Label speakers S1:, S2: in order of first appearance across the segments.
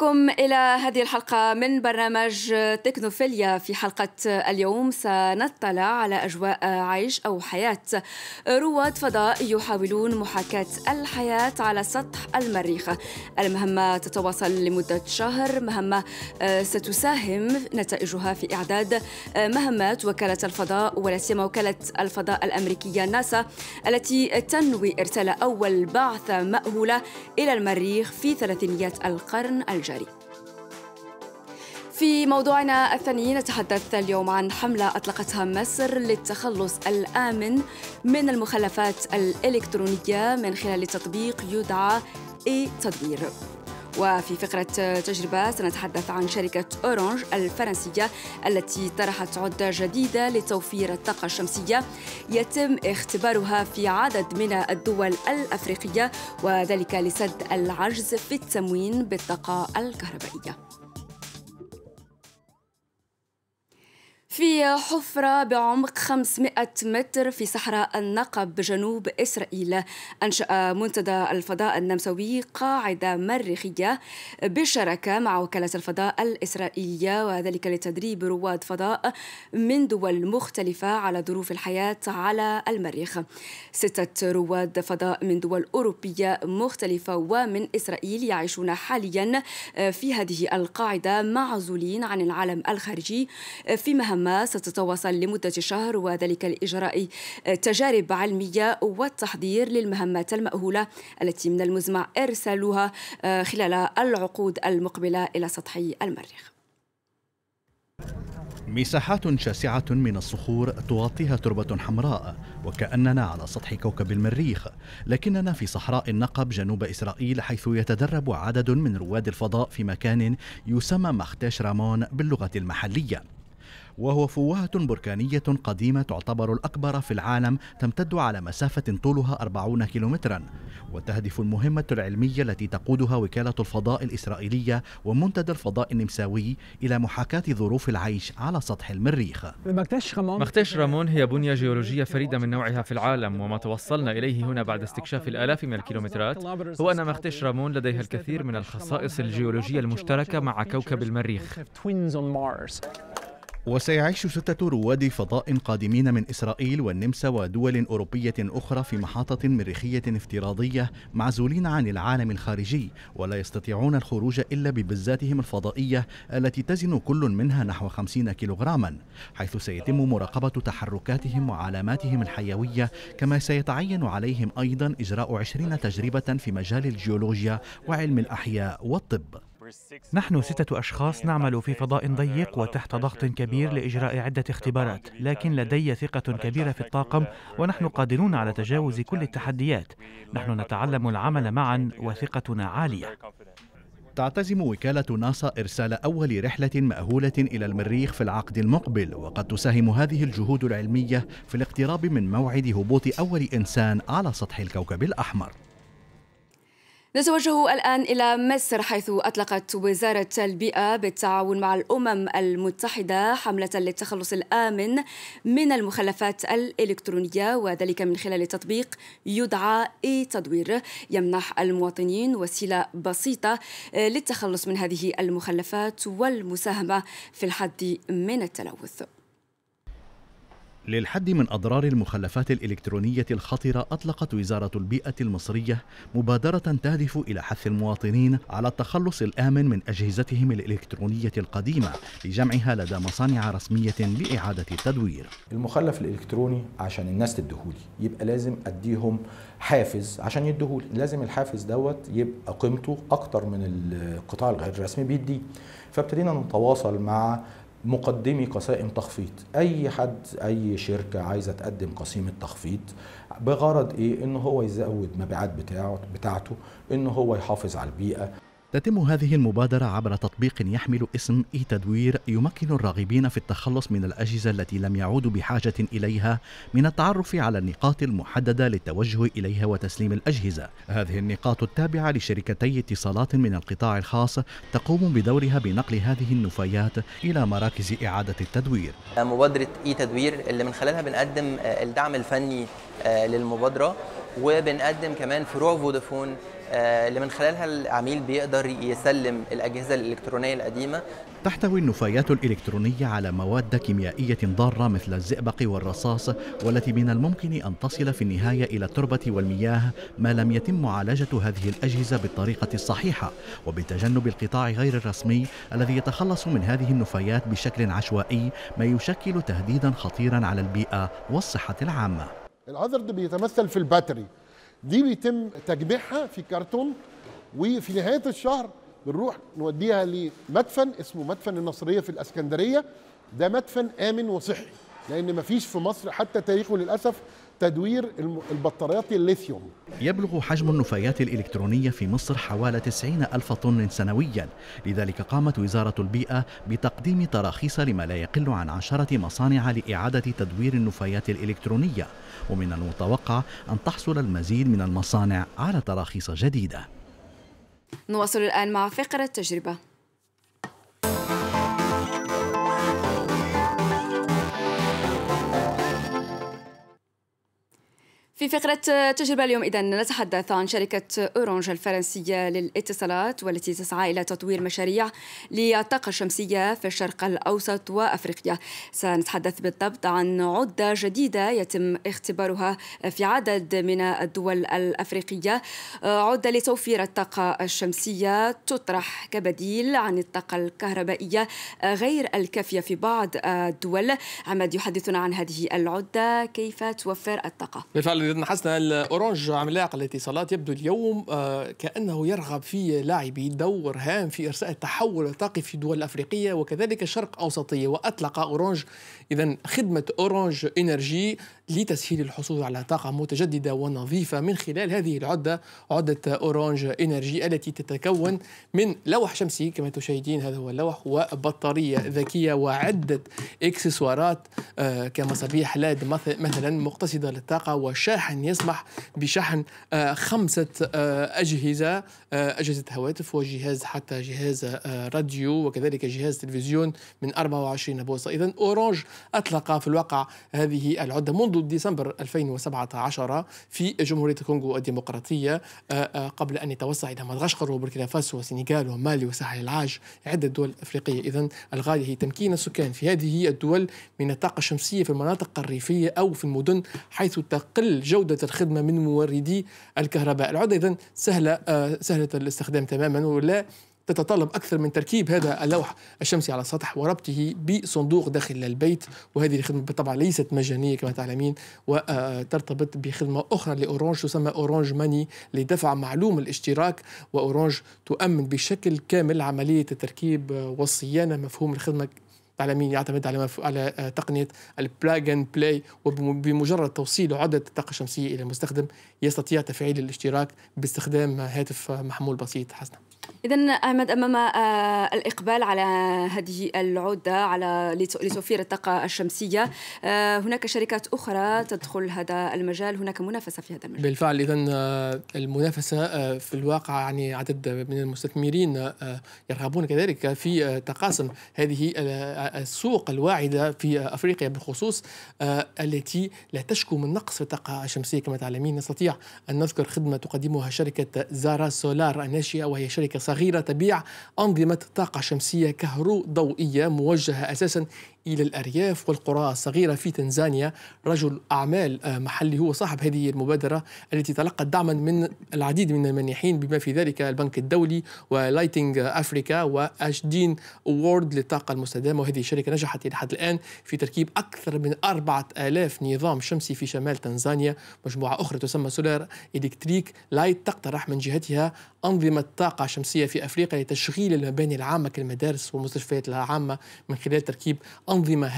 S1: بكم إلى هذه الحلقة من برنامج تكنوفيليا. في حلقة اليوم سنطلع على أجواء عيش أو حياة. رواد فضاء يحاولون محاكاة الحياة على سطح المريخ. المهمة تتواصل لمدة شهر. مهمة ستساهم نتائجها في إعداد مهمات وكالة الفضاء ولا سيما وكالة الفضاء الأمريكية ناسا التي تنوي إرسال أول بعثة مأهولة إلى المريخ في ثلاثينيات القرن الجاري. في موضوعنا الثاني نتحدث اليوم عن حملة أطلقتها مصر للتخلص الآمن من المخلفات الإلكترونية من خلال تطبيق يدعى إي تدوير وفي فقرة تجربة سنتحدث عن شركة أورانج الفرنسية التي طرحت عدة جديدة لتوفير الطاقة الشمسية يتم اختبارها في عدد من الدول الأفريقية وذلك لسد العجز في التموين بالطاقة الكهربائية. في حفرة بعمق 500 متر في صحراء النقب جنوب إسرائيل. أنشأ منتدى الفضاء النمساوي قاعدة مريخية بالشراكة مع وكالة الفضاء الإسرائيلية وذلك لتدريب رواد فضاء من دول مختلفة على ظروف الحياة على المريخ. ستة رواد فضاء من دول أوروبية مختلفة ومن إسرائيل يعيشون حاليا في هذه القاعدة معزولين عن العالم الخارجي في مهمة ستتواصل لمدة شهر وذلك لإجراء تجارب علمية والتحضير للمهمات المأهولة التي من المزمع إرسالها خلال العقود المقبلة إلى سطح المريخ.
S2: مساحات شاسعة من الصخور تغطيها تربة حمراء وكأننا على سطح كوكب المريخ. لكننا في صحراء النقب جنوب إسرائيل حيث يتدرب عدد من رواد الفضاء في مكان يسمى مختاش رامون باللغة المحلية. وهو فوهة بركانية قديمة تعتبر الأكبر في العالم تمتد على مسافة طولها 40 كيلومترا وتهدف المهمة العلمية التي تقودها وكالة الفضاء الإسرائيلية ومنتدى الفضاء النمساوي إلى محاكاة ظروف العيش على سطح المريخ.
S3: مختاش رامون هي بنية جيولوجية فريدة من نوعها في العالم وما توصلنا إليه هنا بعد استكشاف الآلاف من الكيلومترات. هو أن مختاش رامون لديها الكثير من الخصائص الجيولوجية المشتركة مع كوكب المريخ.
S2: وسيعيش ستة رواد فضاء قادمين من إسرائيل والنمسا ودول أوروبية أخرى في محطة مريخية افتراضية معزولين عن العالم الخارجي ولا يستطيعون الخروج إلا ببزاتهم الفضائية التي تزن كل منها نحو 50 كيلوغراما حيث سيتم مراقبة تحركاتهم وعلاماتهم الحيوية كما سيتعين عليهم أيضا إجراء 20 تجربة في مجال الجيولوجيا وعلم الأحياء والطب.
S4: نحن ستة أشخاص نعمل في فضاء ضيق وتحت ضغط كبير لإجراء عدة اختبارات لكن لدي ثقة كبيرة في الطاقم ونحن قادرون على تجاوز كل التحديات. نحن نتعلم العمل معا وثقتنا عالية.
S2: تعتزم وكالة ناسا إرسال أول رحلة مأهولة إلى المريخ في العقد المقبل وقد تساهم هذه الجهود العلمية في الاقتراب من موعد هبوط أول إنسان على سطح الكوكب الأحمر.
S1: نتوجه الآن إلى مصر حيث أطلقت وزارة البيئة بالتعاون مع الأمم المتحدة حملة للتخلص الآمن من المخلفات الإلكترونية وذلك من خلال تطبيق يدعى إي تدوير يمنح المواطنين وسيلة بسيطة للتخلص من هذه المخلفات والمساهمة في الحد من التلوث.
S2: للحد من أضرار المخلفات الإلكترونية الخطرة أطلقت وزارة البيئة المصرية مبادرة تهدف إلى حث المواطنين على التخلص الآمن من أجهزتهم الإلكترونية القديمة لجمعها لدى مصانع رسمية لإعادة التدوير.
S5: المخلف الإلكتروني عشان الناس تديهولي يبقى لازم أديهم حافز عشان يديهولي. لازم الحافز دوت يبقى قيمته أكتر من القطاع الغير الرسمي بيديه. فابتدينا نتواصل مع مقدمي قسائم تخفيض. أي حد أي شركة عايزة تقدم قسيمه تخفيض بغرض إيه؟ إن هو يزود مبيعات بتاعه بتاعته إن هو يحافظ على البيئة.
S2: تتم هذه المبادرة عبر تطبيق يحمل اسم إي تدوير يمكن الراغبين في التخلص من الأجهزة التي لم يعودوا بحاجة إليها من التعرف على النقاط المحددة للتوجه إليها وتسليم الأجهزة. هذه النقاط التابعة لشركتي اتصالات من القطاع الخاص تقوم بدورها بنقل هذه النفايات إلى مراكز إعادة التدوير.
S6: مبادرة إي تدوير اللي من خلالها بنقدم الدعم الفني للمبادرة وبنقدم كمان فروع فودافون آه، اللي من خلالها العميل بيقدر يسلم الأجهزة الإلكترونية القديمة.
S2: تحتوي النفايات الإلكترونية على مواد كيميائية ضارة مثل الزئبق والرصاص والتي من الممكن أن تصل في النهاية إلى التربة والمياه ما لم يتم معالجة هذه الأجهزة بالطريقة الصحيحة. وبتجنب القطاع غير الرسمي الذي يتخلص من هذه النفايات بشكل عشوائي ما يشكل تهديدا خطيرا على البيئة والصحة العامة.
S7: الهازارد بيتمثل في الباتري. دي بيتم تجميعها في كرتون وفي نهاية الشهر بنروح نوديها لمدفن اسمه مدفن النصرية في الإسكندرية. ده مدفن آمن وصحي لأن مفيش في مصر حتى تاريخه للأسف تدوير البطاريات الليثيوم.
S2: يبلغ حجم النفايات الإلكترونية في مصر حوالي 90 ألف طن سنويا. لذلك قامت وزارة البيئة بتقديم تراخيص لما لا يقل عن عشرة مصانع لإعادة تدوير النفايات الإلكترونية. ومن المتوقع أن تحصل المزيد من المصانع على تراخيص جديدة.
S1: نواصل الآن مع فقرة تجربة في فقرة تجربة اليوم إذا نتحدث عن شركة أورانج الفرنسية للاتصالات والتي تسعى إلى تطوير مشاريع للطاقة الشمسية في الشرق الأوسط وأفريقيا. سنتحدث بالضبط عن عدة جديدة يتم اختبارها في عدد من الدول الأفريقية. عدة لتوفير الطاقة الشمسية تطرح كبديل عن الطاقة الكهربائية غير الكافية في بعض الدول. عماد يحدثنا عن هذه العدة. كيف توفر الطاقة؟
S8: بالفعل اذا حسنا ال Orange عملاق الاتصالات يبدو اليوم آه، كأنه يرغب في لاعبي دور هام في إرساء التحول الطاقي في الدول الأفريقية وكذلك الشرق أوسطية وأطلق Orange اذا خدمة Orange Energy. لتسهيل الحصول على طاقة متجددة ونظيفة من خلال هذه العدة عدة Orange Energy التي تتكون من لوح شمسي كما تشاهدين هذا هو اللوح وبطارية ذكية وعدة إكسسوارات آه، كمصابيح LED مثلا مقتصدة للطاقة وشاحن يسمح بشحن آه، خمسة آه، أجهزة أجهزة هواتف وجهاز حتى جهاز راديو وكذلك جهاز تلفزيون من 24 بوصة. اذا Orange أطلق في الواقع هذه العدة منذ ديسمبر 2017 في جمهورية الكونغو الديمقراطية آه، آه، قبل أن يتوسع إلى مدغشقر وبوركينا فاسو وسنغال ومالي وساحل العاج عدة دول أفريقية. إذا الغاية هي تمكين السكان في هذه الدول من الطاقة الشمسية في المناطق الريفية أو في المدن حيث تقل جودة الخدمة من موردي الكهرباء. العدة إذا سهلة آه، سهلة الاستخدام تماما ولا تتطلب أكثر من تركيب هذا اللوح الشمسي على السطح وربطه بصندوق داخل البيت. وهذه الخدمة بالطبع ليست مجانية كما تعلمين وترتبط بخدمة أخرى ل Orange تسمى Orange Money لدفع معلوم الاشتراك. و Orange تؤمن بشكل كامل عملية التركيب والصيانة مفهوم الخدمة. تعلمين يعتمد على مف... على تقنية ال plug and play وبمجرد توصيل عدة الطاقه الشمسيه إلى المستخدم يستطيع تفعيل الاشتراك باستخدام هاتف محمول بسيط. حسنا.
S1: إذا أحمد أمام آه، الإقبال على هذه العدة على لتوفير الطاقة الشمسية آه، هناك شركات أخرى تدخل هذا المجال هناك منافسة في هذا المجال.
S8: بالفعل إذا آه، المنافسة في الواقع يعني عدد من المستثمرين يرغبون كذلك في تقاسم هذه السوق الواعدة في أفريقيا بالخصوص التي لا تشكو من نقص في الطاقة الشمسية. كما تعلمين نستطيع أن نذكر خدمة تقدمها شركة زارا سولار الناشئة وهي شركة صغيرة تبيع أنظمة طاقة شمسية كهرو ضوئية موجهة أساسا إلى الأرياف والقرى الصغيرة في تنزانيا. رجل أعمال آه، محلي هو صاحب هذه المبادرة التي تلقت دعما من العديد من المانحين بما في ذلك البنك الدولي و Lighting Africa و Ashden Award للطاقة المستدامة. وهذه الشركة نجحت إلى حد الآن في تركيب أكثر من أربعة آلاف نظام شمسي في شمال تنزانيا. مجموعة أخرى تسمى Solar Electric Light تقترح من جهتها أنظمة طاقة شمسية في أفريقيا لتشغيل المباني العامة كالمدارس والمستشفيات العامة من خلال تركيب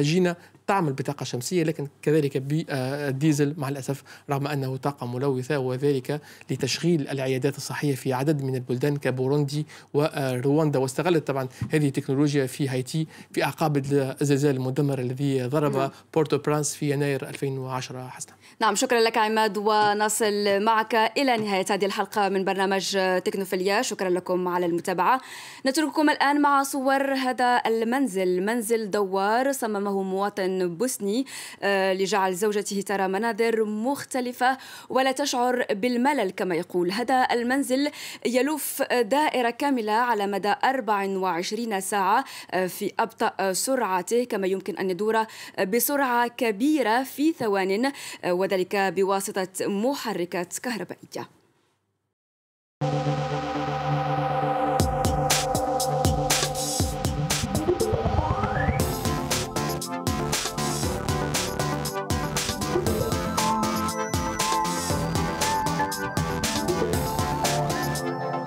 S8: هجينة تعمل بطاقة شمسية لكن كذلك بالديزل مع الأسف رغم أنه طاقة ملوثة وذلك لتشغيل العيادات الصحية في عدد من البلدان كبوروندي ورواندا واستغلت طبعا هذه التكنولوجيا في هايتي في أعقاب الزلزال المدمر الذي ضرب نعم. بورت أو برانس في يناير 2010 حسنا.
S1: نعم شكرا لك عماد ونصل معك. إلى نهاية هذه الحلقة من برنامج تكنوفيليا. شكرا لكم على المتابعة. نترككم الآن مع صور هذا المنزل. منزل دوار صممه مواطن بوسني. لجعل زوجته ترى مناظر مختلفة ولا تشعر بالملل كما يقول. هذا المنزل يلف دائرة كاملة على مدى 24 ساعة في أبطأ سرعته كما يمكن أن يدور بسرعة كبيرة في ثوان وذلك بواسطة محركات كهربائية.